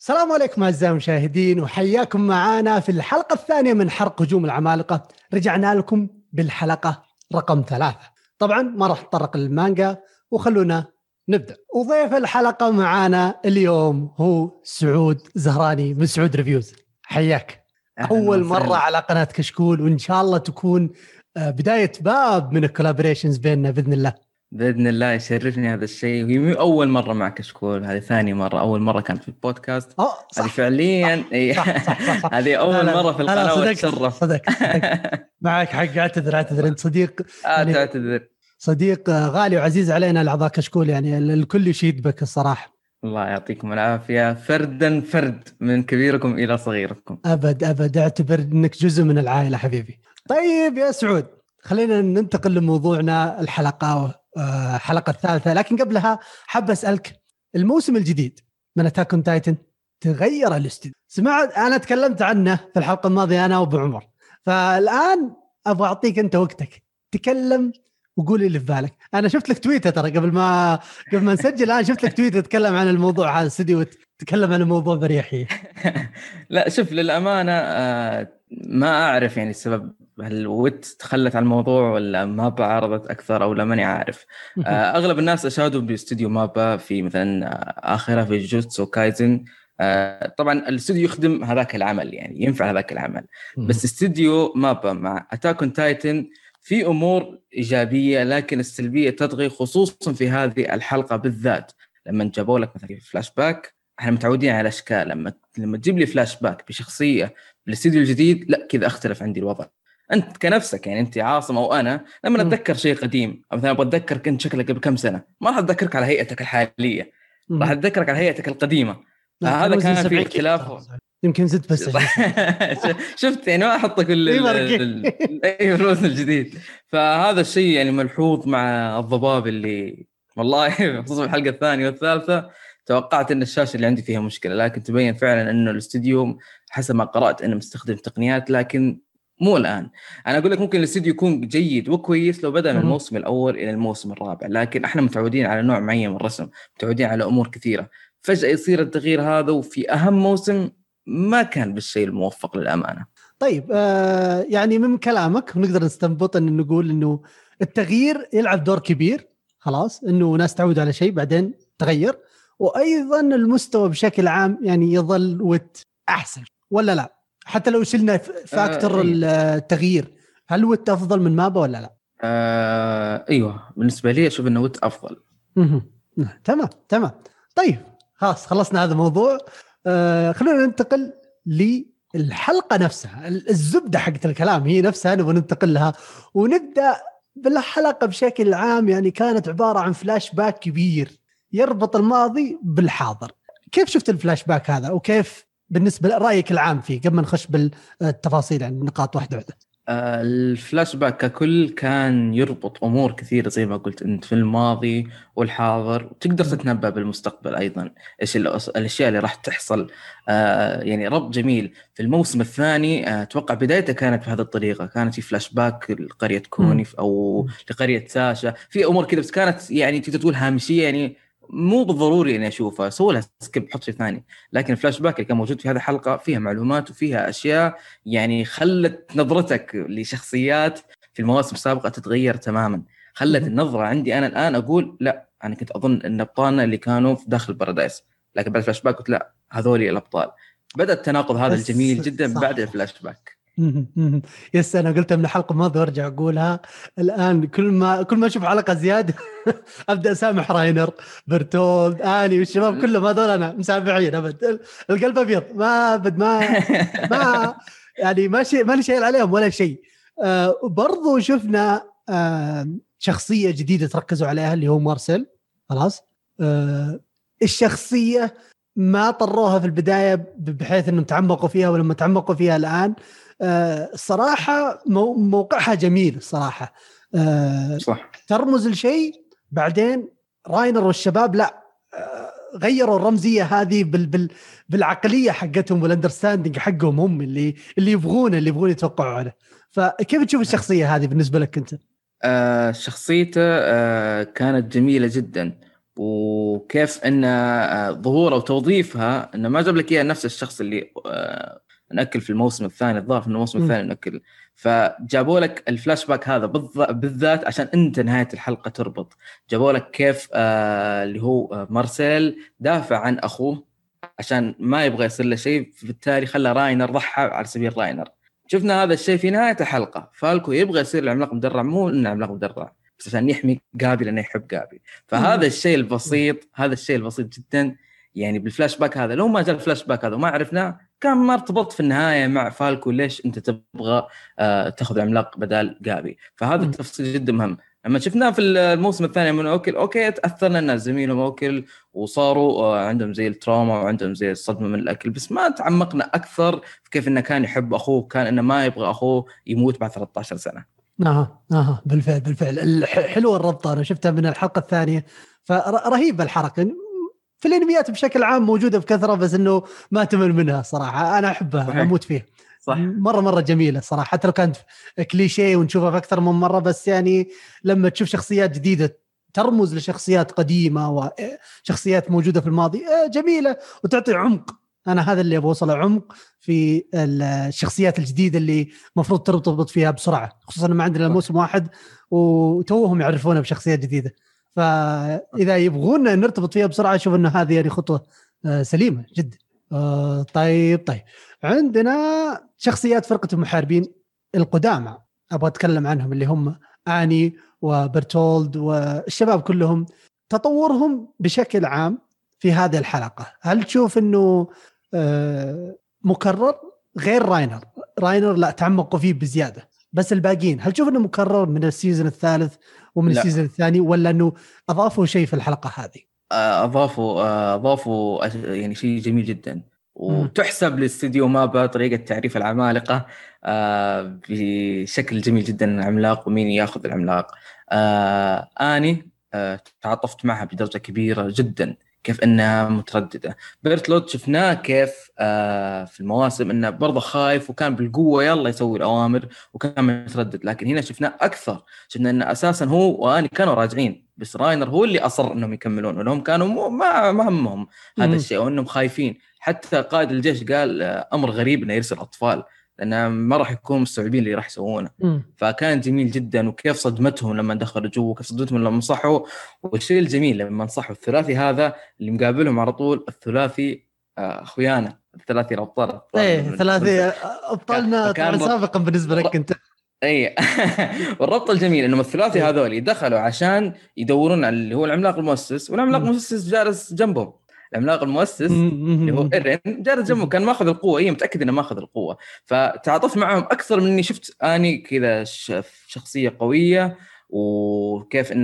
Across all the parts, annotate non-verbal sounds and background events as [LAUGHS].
السلام عليكم أعزائي المشاهدين وحياكم معنا في الحلقة الثانية من حرق هجوم العمالقة. رجعنا لكم بالحلقة رقم ثلاثة. طبعا ما راح نتطرق للمانجا وخلونا نبدأ. وضيف الحلقة معانا اليوم هو سعود زهراني من سعود Reviews. حياك. أول مرة على قناة كشكول وإن شاء الله تكون آه، بداية باب من ال collaborations بيننا بإذن الله. بإذن الله يشرفني هذا الشيء وهي مو أول مرة مع كشكول هذه ثاني مرة أول مرة كانت في البودكاست. آه هذه فعليا [LAUGHS] هذه أول مرة في القناة وأتشرف. صدق [LAUGHS] معك حق اعتذر اعتذر انت صديق يعني تعتذر. صديق غالي وعزيز علينا الأعضاء كشكول يعني الكل يشيد بك الصراحة. الله يعطيكم العافية. فردا فرد من كبيركم إلى صغيركم. أبد أبد. أعتبر إنك جزء من العائلة حبيبي. طيب يا سعود خلينا ننتقل لموضوعنا الحلقة الحلقة الثالثة. لكن قبلها حاب أسألك الموسم الجديد من Attack on Titan تغير الاستديو؟ سمعت أنا تكلمت عنه في الحلقة الماضية أنا وأبو عمر. فالآن أبغى أعطيك أنت وقتك تكلم وقول اللي في بالك. أنا شفت لك تويتر ترى قبل ما قبل ما نسجل. أنا شفت لك تويتر تتكلم عن الموضوع هذا الاستديو تتكلم عن الموضوع بأريحية [LAUGHS] لا شوف للأمانة آه، ما أعرف يعني السبب. هل Wit تخلت عن الموضوع ولا MAPPA عرضت أكثر أو لا ماني عارف. [LAUGHS] آه، أغلب الناس اشادوا باستوديو MAPPA في مثلا آه، اخره Jujutsu Kaisen. طبعا الاستوديو يخدم هذاك العمل يعني ينفع هذاك العمل. بس استوديو MAPPA مع Attack on Titan في أمور إيجابية لكن السلبية تطغي خصوصا في هذه الحلقة بالذات. لما جابوا لك مثلا فلاش باك إحنا متعودين على أشكال. لما لما تجيب لي فلاش باك بشخصية بالاستديو الجديد لا كذا أختلف عندي الوضع. أنت كنفسك يعني أنت عاصم أو أنا لما أتذكر شيء قديم أو مثلا أبغى اتذكرك انت شكلك قبل كم سنة ما راح أتذكرك على هيئتك الحالية. راح أتذكرك على هيئتك القديمة. هذا كان في اختلاف. يمكن زدت بس [LAUGHS] شفت يعني ما أحط كل إي الوزن [LAUGHS] الجديد. فهذا الشيء يعني ملحوظ مع الضباب اللي والله [LAUGHS] خصوصا الحلقة الثانية والثالثة توقعت إن الشاشة اللي عندي فيها مشكلة لكن تبين فعلا إنه الاستديو حسب ما قرأت إنه مستخدم تقنيات لكن مو الآن. أنا أقول لك ممكن الاستديو يكون جيد وكويس لو بدأ من الموسم الأول إلى الموسم الرابع لكن إحنا متعودين على نوع معين من الرسم متعودين على أمور كثيرة. فجأة يصير التغيير هذا وفي أهم موسم ما كان بالشيء الموفق للأمانة طيب آه يعني من كلامك نقدر نستنبط أن نقول إنه التغيير يلعب دور كبير خلاص إنه ناس تعود على شيء بعدين تغير وأيضا المستوى بشكل عام يعني يظل Wit أحسن ولا لا؟ حتى لو شلنا factor آه إيه. التغيير هل Wit أفضل من MAPPA ولا لا؟ آه أيوه بالنسبة لي أشوف إنه Wit أفضل تمام تمام طيب خلاص خلصنا هذا الموضوع آه خلينا ننتقل للحلقة نفسها. الزبدة حقت الكلام هي نفسها نبغى ننتقل لها. ونبدأ بالحلقة بشكل عام يعني كانت عبارة عن فلاش باك كبير يربط الماضي بالحاضر. كيف شفت الفلاش باك هذا؟ وكيف بالنسبة لرأيك العام فيه قبل ما نخش بالتفاصيل يعني نقاط واحدة واحدة؟ الفلاش باك ككل كان يربط أمور كثيرة زي ما قلت أنت في الماضي والحاضر. تقدر تتنبأ بالمستقبل أيضا إيش الأشياء اللي راح تحصل. آه يعني ربط جميل. في الموسم الثاني آه، أتوقع آه بدايته كانت بهذه الطريقة. كانت في فلاش باك لقريه كوني أو لقرية ساشا. في أمور كذا بس كانت يعني تقدر تقول هامشية يعني مو بالضروري إني اشوفها سوي لها skip حط شيء ثاني. لكن الفلاش باك اللي كان موجود في هذه الحلقة فيها معلومات وفيها أشياء يعني خلت نظرتك لشخصيات في المواسم السابقة تتغير تماما. خلت النظرة عندي أنا الآن أقول لا أنا كنت أظن إن ابطالنا اللي كانوا في داخل البارادايس لكن بعد الفلاش باك قلت لا هذول الأبطال. بدأ التناقض هذا الجميل جدا. بعد ال flash back yes أنا قلتها من الحلقة الماضيه وارجع أقولها. الآن كل ما كل ما أشوف حلقة زيادة [LAUGHS] أبدأ أسامح راينر برتولد آني والشباب كلهم هذول أنا مسامحين أبد. القلب أبيض ما أبد ما ما [LAUGHS] يعني ما شيء ماني شايل عليهم ولا شيء. آه برضو شفنا آه شخصية جديدة تركزوا عليها اللي هو مارسيل. خلاص؟ آه الشخصية ما طروها في البداية بحيث إنهم تعمقوا فيها ولما تعمقوا فيها الآن الصراحه آه، موقعها جميل الصراحه آه، صح. ترمز لشيء بعدين راينر والشباب لا آه، غيروا الرمزية هذه بال بال بالعقلية حقتهم وال understanding حقهم هم اللي اللي يبغونه اللي يبغون يتوقعوا عليه فكيف تشوف الشخصية هذه بالنسبة لك أنت؟ آه شخصيته آه كانت جميلة جدا. وكيف إن آه، ظهورها وتوظيفها إنه ما جاب لك اياه نفس الشخص اللي آه، نأكل في الموسم الثاني الظاهر في الموسم الثاني نأكل. فجابوا لك الفلاش باك هذا بالذات عشان أنت نهاية الحلقة تربط. جابوا لك كيف آه اللي هو آه مارسيل دافع عن أخوه عشان ما يبغى يصير له شيء فبالتالي خلى راينر ضحى على سبيل راينر. شفنا هذا الشيء في نهاية الحلقة. فالكو يبغى يصير العملاق مدرع مو إنه عملاق مدرع بس عشان يحمي جابي لأنه يحب جابي فهذا الشيء البسيط هذا الشيء البسيط جدا يعني بالفلاش باك هذا. لو ما جاء الفلاش باك هذا وما عرفناه كان ما ارتبطت في النهاية مع فالكو ليش أنت تبغى آه تاخذ عملاق بدل جابي فهذا التفصيل جدا مهم. لما شفناه في الموسم الثاني من اوكل okay تأثرنا إن زميلهم اوكل وصاروا آه، عندهم زي ال trauma وعندهم زي الصدمة من الأكل بس ما تعمقنا أكثر في كيف إنه كان يحب أخوه كان إنه ما يبغى أخوه يموت بعد 13 سنة. أها أها بالفعل بالفعل. حلوة الربطة أنا شفتها من الحلقة الثانية. فرهيبه الحركة. في الانميات بشكل عام موجودة بكثرة بس إنه ما تمل منها صراحة. أنا أحبها صحيح. أموت فيها. صح. مرة مرة جميلة صراحة. حتى لو كانت كليشيه ونشوفها في أكثر من مرة بس يعني لما تشوف شخصيات جديدة ترمز لشخصيات قديمة وشخصيات موجودة في الماضي آه، جميلة وتعطي عمق. أنا هذا اللي أبغى أوصله عمق في الشخصيات الجديدة اللي المفروض ترتبط فيها بسرعة خصوصا ما عندنا موسم واحد وتوهم يعرفونا بشخصيات جديدة. فإذا يبغون نرتبط فيها بسرعة أشوف إنه هذه يعني خطوة آه، سليمة جدا. آه، طيب طيب. عندنا شخصيات فرقة المحاربين القدامى. أبغى أتكلم عنهم اللي هم آني وبرتولد والشباب كلهم. تطورهم بشكل عام في هذه الحلقة. هل تشوف إنه آه، مكرر؟ غير راينر. راينر لا تعمقوا فيه بزيادة. بس الباقيين هل تشوف إنه مكرر من ال season الثالث ومن لا. ال season الثاني ولا إنه أضافوا شيء في الحلقة هذه؟ آه، أضافوا آه، أضافوا يعني شيء جميل جدا وتحسب لاستديو مابا طريقة تعريف العمالقة آه، بشكل جميل جدا عملاق ومين ياخذ العملاق آني تعاطفت معها بدرجة كبيرة جدا كيف إنها مترددة. بيرتلوت شفناه كيف آه في المواسم إنه برضه خايف وكان بالقوة يلا يسوي الأوامر وكان متردد. لكن هنا شفناه أكثر. شفنا إنه أساسا هو وأني كانوا راجعين بس راينر هو اللي أصر إنهم يكملون وانهم كانوا ما ما همهم هذا الشيء وانهم خايفين. حتى قائد الجيش قال آه أمر غريب إنه يرسل أطفال. لأن ما راح يكونوا مستوعبين اللي راح يسوونه. فكان جميل جدا وكيف صدمتهم لما دخلوا جوا وكيف صدمتهم لما نصحوا والشيء الجميل لما نصحوا الثلاثي هذا اللي مقابلهم على طول الثلاثي آه، أخويانا الثلاثي الأبطال. إيه ثلاثي أبطالنا طبعا سابقا بالنسبة لك أنت. اي [LAUGHS] والربط الجميل انهم الثلاثي هذول دخلوا عشان يدورون على اللي هو العملاق المؤسس والعملاق المؤسس جالس جنبهم. العملاق المؤسس اللي هو إيرين جالس جنبه كان ماخذ القوة هي متأكد إنه ماخذ القوة. فتعاطفت معهم أكثر من إني شفت أني كذا شخصية قوية وكيف إن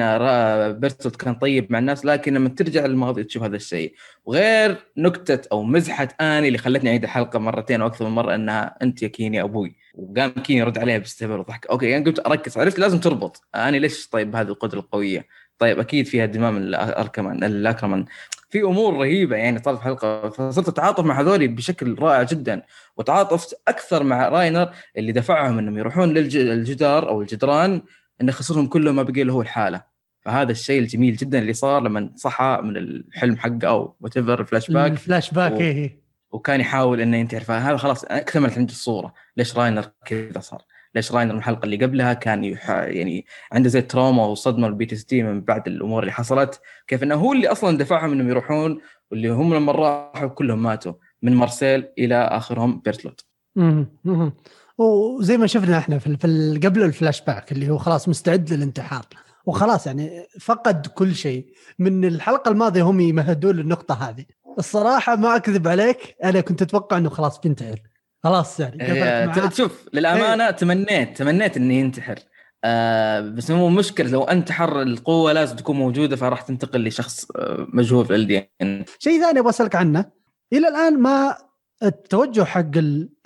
بيرتولت كان طيب مع الناس لكن لما ترجع للماضي تشوف هذا الشيء. وغير نكتة أو مزحة آني اللي خلتني أعيد الحلقة مرتين أو أكثر من مرة إنها أنت يا كيني أبوي. وقام كيني يرد عليها باستهبال وضحك. okay يعني قلت أركز عرفت لازم تربط. آني ليش طيب هذه القدرة القوية؟ طيب أكيد فيها دماء من الاركمان الاكرمان في أمور رهيبة يعني صارت في الحلقة فصرت أتعاطف مع هذول بشكل رائع جدا وتعاطفت أكثر مع راينر اللي دفعهم إنهم يروحون للجدار أو الجدران انه يخسرهم كلهم ما بقي له هو الحالة. فهذا الشيء الجميل جدا اللي صار لما صحى من الحلم حقه أو whatever ال flashback ال flashback و... إيه. وكان يحاول إنه ينتهي فهذا خلاص اكتملت عندي الصورة. ليش راينر كذا صار؟ ليش راينر الحلقة اللي قبلها كان يح... يعني عنده زي trauma وصدمة ال PTSD من بعد الأمور اللي حصلت. كيف إنه هو اللي أصلا دفعهم إنهم يروحون واللي هم لما راحوا كلهم ماتوا من مارسيل إلى آخرهم بيرتلوت. وزي ما شفنا إحنا في قبل الفلاش باك اللي هو خلاص مستعد للانتحار. وخلاص يعني فقد كل شيء. من الحلقة الماضية هم يمهدون للنقطة هذه. الصراحة ما أكذب عليك أنا كنت أتوقع إنه خلاص بينتحر خلاص يعني إيه شوف للأمانة إيه. تمنيت تمنيت إني ينتحر. آه بس مو مشكلة لو أنتحر القوة لازم تكون موجودة فراح تنتقل لشخص آه مجهول في الدي ان شيء ثاني أبغى أسألك عنه. إلى الآن ما التوجه حق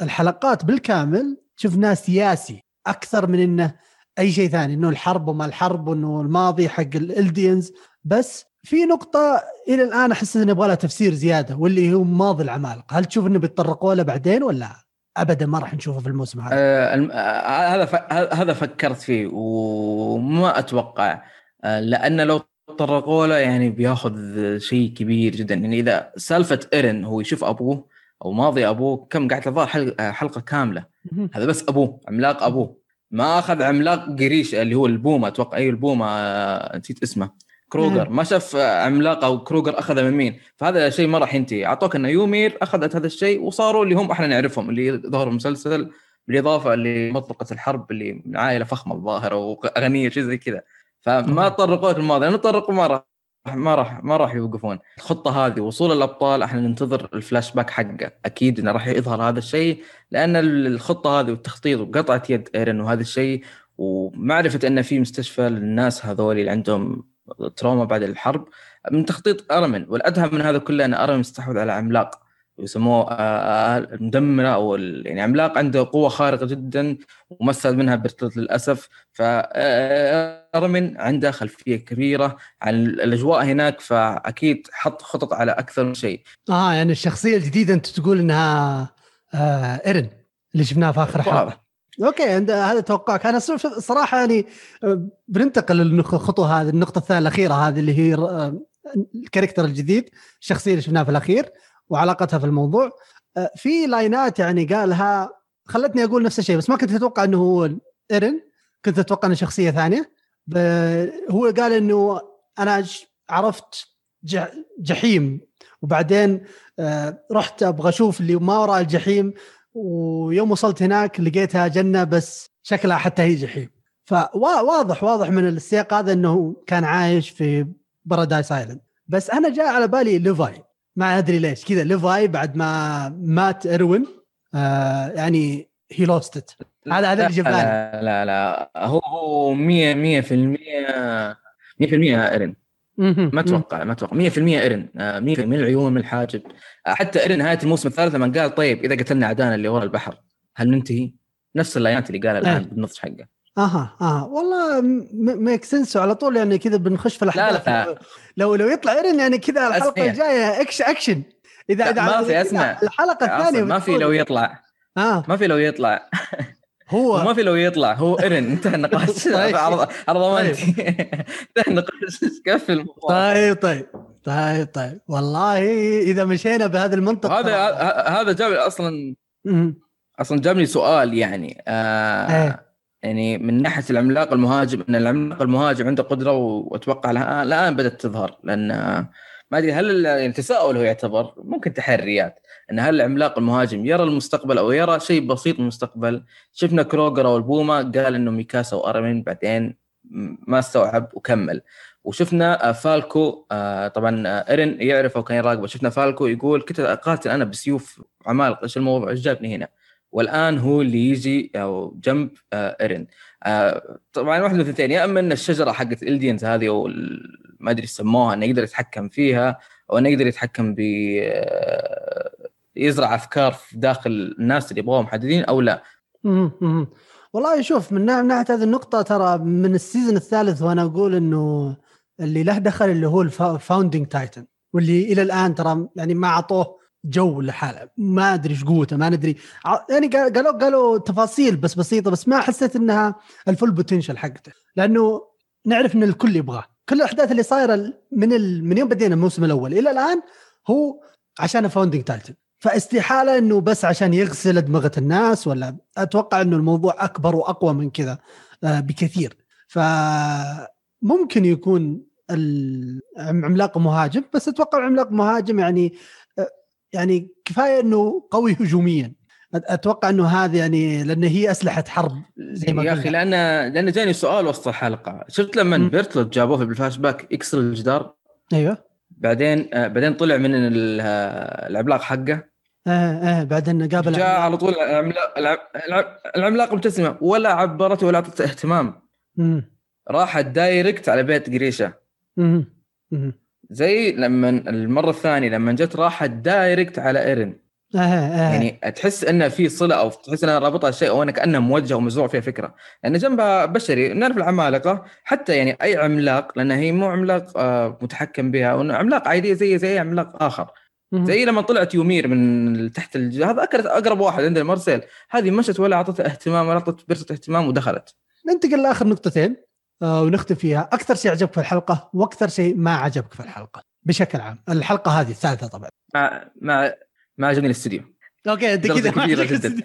الحلقات بالكامل شفناه سياسي أكثر من إنه أي شيء ثاني إنه الحرب وما الحرب وإنه الماضي حق الالدينز بس في نقطة إلى الآن أحس إنه يبغى لها تفسير زيادة واللي هو ماضي العمالقة، هل تشوف إنه بيتطرقوا له بعدين ولا؟ ابدا ما راح نشوفه في الموسم هذا. آه, آه، هذا هذا فكرت فيه وما أتوقع آه لأن لو تطرقوا له يعني بياخذ شيء كبير جدا. يعني إذا سالفة إيرن هو يشوف أبوه أو ماضي أبوه كم قاعد حلقه, حلقة كاملة. هذا بس أبوه عملاق أبوه. ما أخذ عملاق قريشا اللي هو البومة أتوقع أي البومة آه، نسيت اسمه. كروجر. ما شاف عملاق أو كروجر أخذه من مين. فهذا شيء ما راح ينتهي. أعطوك إنه يومير أخذت هذا الشيء وصاروا اللي هم إحنا نعرفهم اللي ظهروا المسلسل بالإضافة لمنطقه الحرب اللي من عائلة فخمة الظاهر وغنيه شيء زي كذا. فما تطرقوا في الماضي لأنه تطرقوا ما راح ما راح ما راح يوقفون. الخطة هذه وصول الأبطال إحنا ننتظر الفلاش باك حقه. أكيد إنه راح يظهر هذا الشيء لأن الخطة هذه والتخطيط وقطعة يد إيرن وهذا الشيء ومعرفة ان في مستشفى للناس هذول اللي عندهم trauma بعد الحرب من تخطيط أرمن والادهى من هذا كله أن أرمن استحوذ على عملاق يسموه آه، آه، مدمره أو يعني عملاق عنده قوة خارقة جدا ومثل منها برتلت للأسف فارمن آه، عنده خلفية كبيرة عن الأجواء هناك فأكيد حط خطط على أكثر من شيء. آه يعني الشخصية الجديدة أنت تقول إنها آه إيرن اللي شفناها في آخر حلقه. okay هذا توقعك. أنا صراحة يعني بننتقل للخطوة هذه النقطة الثانية الأخيرة هذه اللي هي ال character الجديد الشخصية اللي شفناها في الأخير وعلاقتها في الموضوع. آه، في لاينات يعني قالها خلتني أقول نفس الشيء بس ما كنت أتوقع إنه هو ايرن كنت أتوقع إنه شخصية ثانية. هو قال إنه أنا عرفت جحيم. وبعدين آه، رحت أبغى أشوف اللي ما وراء الجحيم ويوم وصلت هناك لقيتها جنة بس شكلها حتى هي جحيم. فواضح واضح من السياق هذا إنه كان عايش في بارادايس island بس أنا جاء على بالي ليفاي ما أدري ليش. كذا ليفاي بعد ما مات إروين. آه يعني هي لوست ات هذا هذا اللي لا, لا لا هو هو 100 100% 100% ايرن ما أتوقع ما أتوقع. 100% ايرن 100% آه، من العيون من الحاجب. آه، حتى ايرن نهايه الموسم الثالث لما قال طيب إذا قتلنا عدانا اللي ورا البحر هل ننتهي؟ نفس اللاينات اللي قالها الآن إيه. بالنص حقه. أها أها. والله make sense على طول يعني كذا بنخش في الأحداث. لا. لا لو لو يطلع ايرن يعني كذا الحلقة الجاية اكش اكشن اذا إذا ما في أسمع. الحلقة الثانية ما في لو يطلع. آه. ما في لو يطلع. هو ما في لو يطلع هو ايرن [LAUGHS] انتهى النقاش. طيب. عرض ضمانتي. طيب. [LAUGHS] انتهى النقاش. كفل طيب طيب. طيب طيب. والله إذا مشينا بهذا المنطق هذا هذا جاب أصلا أصلا جابني سؤال يعني. آه إيه. يعني من ناحية العملاق المهاجم إن العملاق المهاجم عنده قدرة وأتوقع الان الآن بدأت تظهر. لأن ما أدري هل يعني تساؤل هو يعتبر؟ ممكن تحريات. إن هل العملاق المهاجم يرى المستقبل أو يرى شيء بسيط المستقبل. شفنا كروجر أو البوما قال إنه ميكاسا وارمين بعدين ما استوعب وكمل. وشفنا فالكو آه، طبعا إيرن يعرفه وكان يراقبه. شفنا فالكو يقول كنت أقاتل أنا بسيوف عمالقة. إيش الموضوع؟ إيش جابني هنا؟ والآن هو اللي يجي أو جنب آه، إيرن. آه، طبعا واحد من الاثنين يا إما إن الشجرة حقت الدينز هذه أو ما أدري يسموها إنه يقدر يتحكم فيها أو إنه يقدر يتحكم ب آه، يزرع أفكار في داخل الناس اللي يبغوهم محددين أو لا. والله شوف من ناحيه هذه النقطة ترى من ال season الثالث وأنا أقول إنه اللي له دخل اللي هو ال Founding Titan واللي إلى الآن ترى يعني ما أعطوه جو لحاله. ما أدري إيش قوته ما ندري. يعني قالوا قالوا تفاصيل بس بسيطة بس ما حسيت إنها ال full potential حقته. لأنه نعرف إن الكل يبغاه. كل الأحداث اللي صايرة من ال... من يوم بدينا الموسم الأول إلى الآن هو عشان Founding Titan فاستحالة إنه بس عشان يغسل دماغة الناس ولا؟ أتوقع إنه الموضوع أكبر وأقوى من كذا آه، بكثير. فممكن يكون العملاق مهاجم بس أتوقع عملاق مهاجم يعني يعني كفاية إنه قوي هجوميا. أتوقع إنه هذا يعني لأن هي أسلحة حرب زي ما يا أخي لأن لأن جاني سؤال وسط الحلقة. شفت لما بيرتلوت جابوه في الفلاش باك يكسر الجدار أيوه. بعدين آه بعدين طلع من العملاق حقه. آه آه بعدين قابل جاء على طول العملاق العملاق مبتسمة. ولا عبرته ولا اعطته اهتمام. راحت direct على بيت قريشه زي لما المرة الثانية لما جت راحت direct على إيرن. آه آه. يعني تحس انه في صلة أو تحس انها رابطها شيء أو انه كأنه موجه ومزروع فيها فكرة. لأن يعني جنبها بشري نعرف العمالقة. حتى يعني أي عملاق لأن هي مو عملاق آه متحكم بها. عملاق عادية زي زي اي عملاق آخر. زي لما طلعت يومير من تحت الج... هذا اكلت أقرب واحد عندنا مرسيل هذه مشت ولا أعطته اهتمام ولا أعطت برصه اهتمام ودخلت. ننتقل لآخر نقطتين آه، ونختم فيها. أكثر شيء عجبك في الحلقة وأكثر شيء ما عجبك في الحلقة بشكل عام. الحلقة هذه الثالثة طبعا. ما ما ما عجبني الاستوديو okay أنت كذا كبيرة جدا.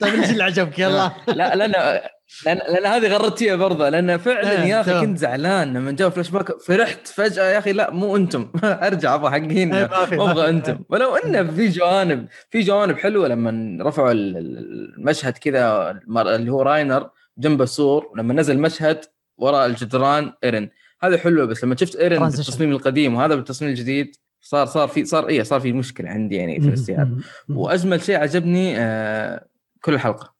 طيب إيش اللي عجبك؟ يلا. لا لأن لأن, لأن هذه غردتيها برضه لأن فعلا إيه، يا أخي. كنت زعلان لما جاء فلاش باك فرحت فجأة يا أخي لا مو أنتم. [LAUGHS] أرجع أبغى حقين. إيه، أبغى. أنتم. ولو انه في جوانب في جوانب حلوة لما رفعوا ال- ال- المشهد كذا اللي هو راينر جنب السور لما نزل مشهد وراء الجدران إيرن. هذا حلو بس لما شفت إيرن. بالتصميم القديم وهذا بالتصميم الجديد صار صار في صار إيه صار في مشكلة عندي يعني في الاستيعاب وأجمل شيء عجبني آه كل الحلقة.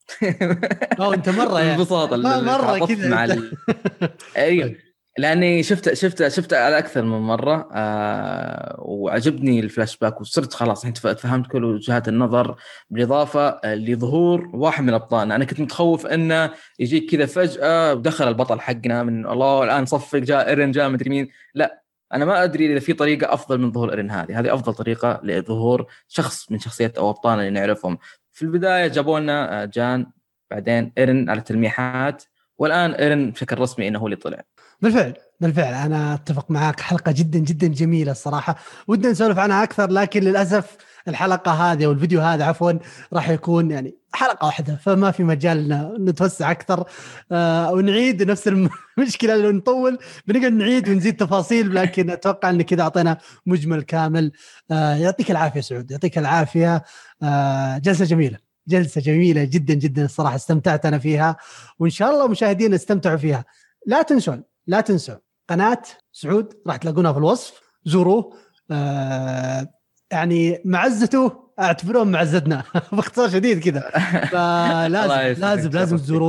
أوه أنت مرة [LAUGHS] يعني. مرة تعاطفت كذا. مع. ال... [LAUGHS] أيوه. لأني شفت شفت شفت على أكثر من مرة آه وعجبني الفلاش باك وصرت خلاص تف- فهمت كل وجهات النظر. بالإضافة لظهور واحد من ابطالنا أنا كنت متخوف إنه يجيك كذا فجأة ودخل البطل حقنا من الله الآن صفق جاء ايرن جاء مدري مين. لا أنا ما أدري إذا في طريقة أفضل من ظهور ايرن هذه. هذه أفضل طريقة لظهور شخص من شخصيات أو أبطالنا اللي نعرفهم. في البداية جابوا لنا آه، جان بعدين إيرن على تلميحات والآن إيرن بشكل رسمي إنه هو اللي طلع. بالفعل بالفعل. أنا أتفق معاك. حلقة جدا جدا جميلة الصراحة. ودنا نسولف عنها أكثر لكن للأسف الحلقة هذه أو الفيديو هذا عفوا راح يكون يعني حلقة واحدة فما في مجال نتوسع أكثر آه ونعيد نفس المشكلة [LAUGHS] اللي نطول بنقعد نعيد ونزيد تفاصيل لكن أتوقع إن كذا أعطينا مجمل كامل. آه يعطيك العافية سعود يعطيك العافية. آه جلسة جميلة جلسة جميلة جدا جدا الصراحة استمتعت أنا فيها وإن شاء الله مشاهدينا استمتعوا فيها. لا تنسون لا تنسوا قناة سعود راح تلاقونها في الوصف زوروه. آه يعني معزته اعتبروه معزتنا. [LAUGHS] باختصار شديد كذا. [LAUGHS] فلازم لازم لازم فيك.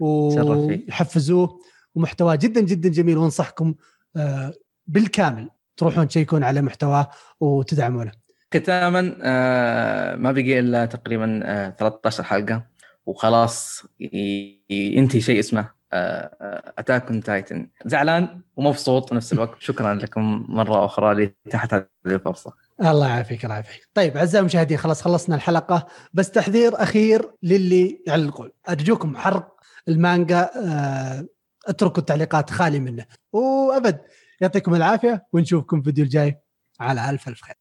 ويحفزوه. ومحتواه جدا جدا جميل. وأنصحكم آه بالكامل تروحون تشيكون على محتواه وتدعمونه. ختاما آه ما بقي إلا تقريبا آه 13 حلقة. وخلاص ينتهي شيء اسمه Attack on Titan زعلان ومبسوط نفس الوقت. شكرا لكم مرة أخرى لاتاحه هذه الفرصة. الله يعافيك الله يعافيك. طيب أعزائي المشاهدين خلاص خلصنا الحلقة. بس تحذير أخير للي يعلقون أرجوكم حرق المانجا آه، اتركوا التعليقات خالي منه. وأبد يعطيكم العافية ونشوفكم في الفيديو الجاي على ألف ألف خير.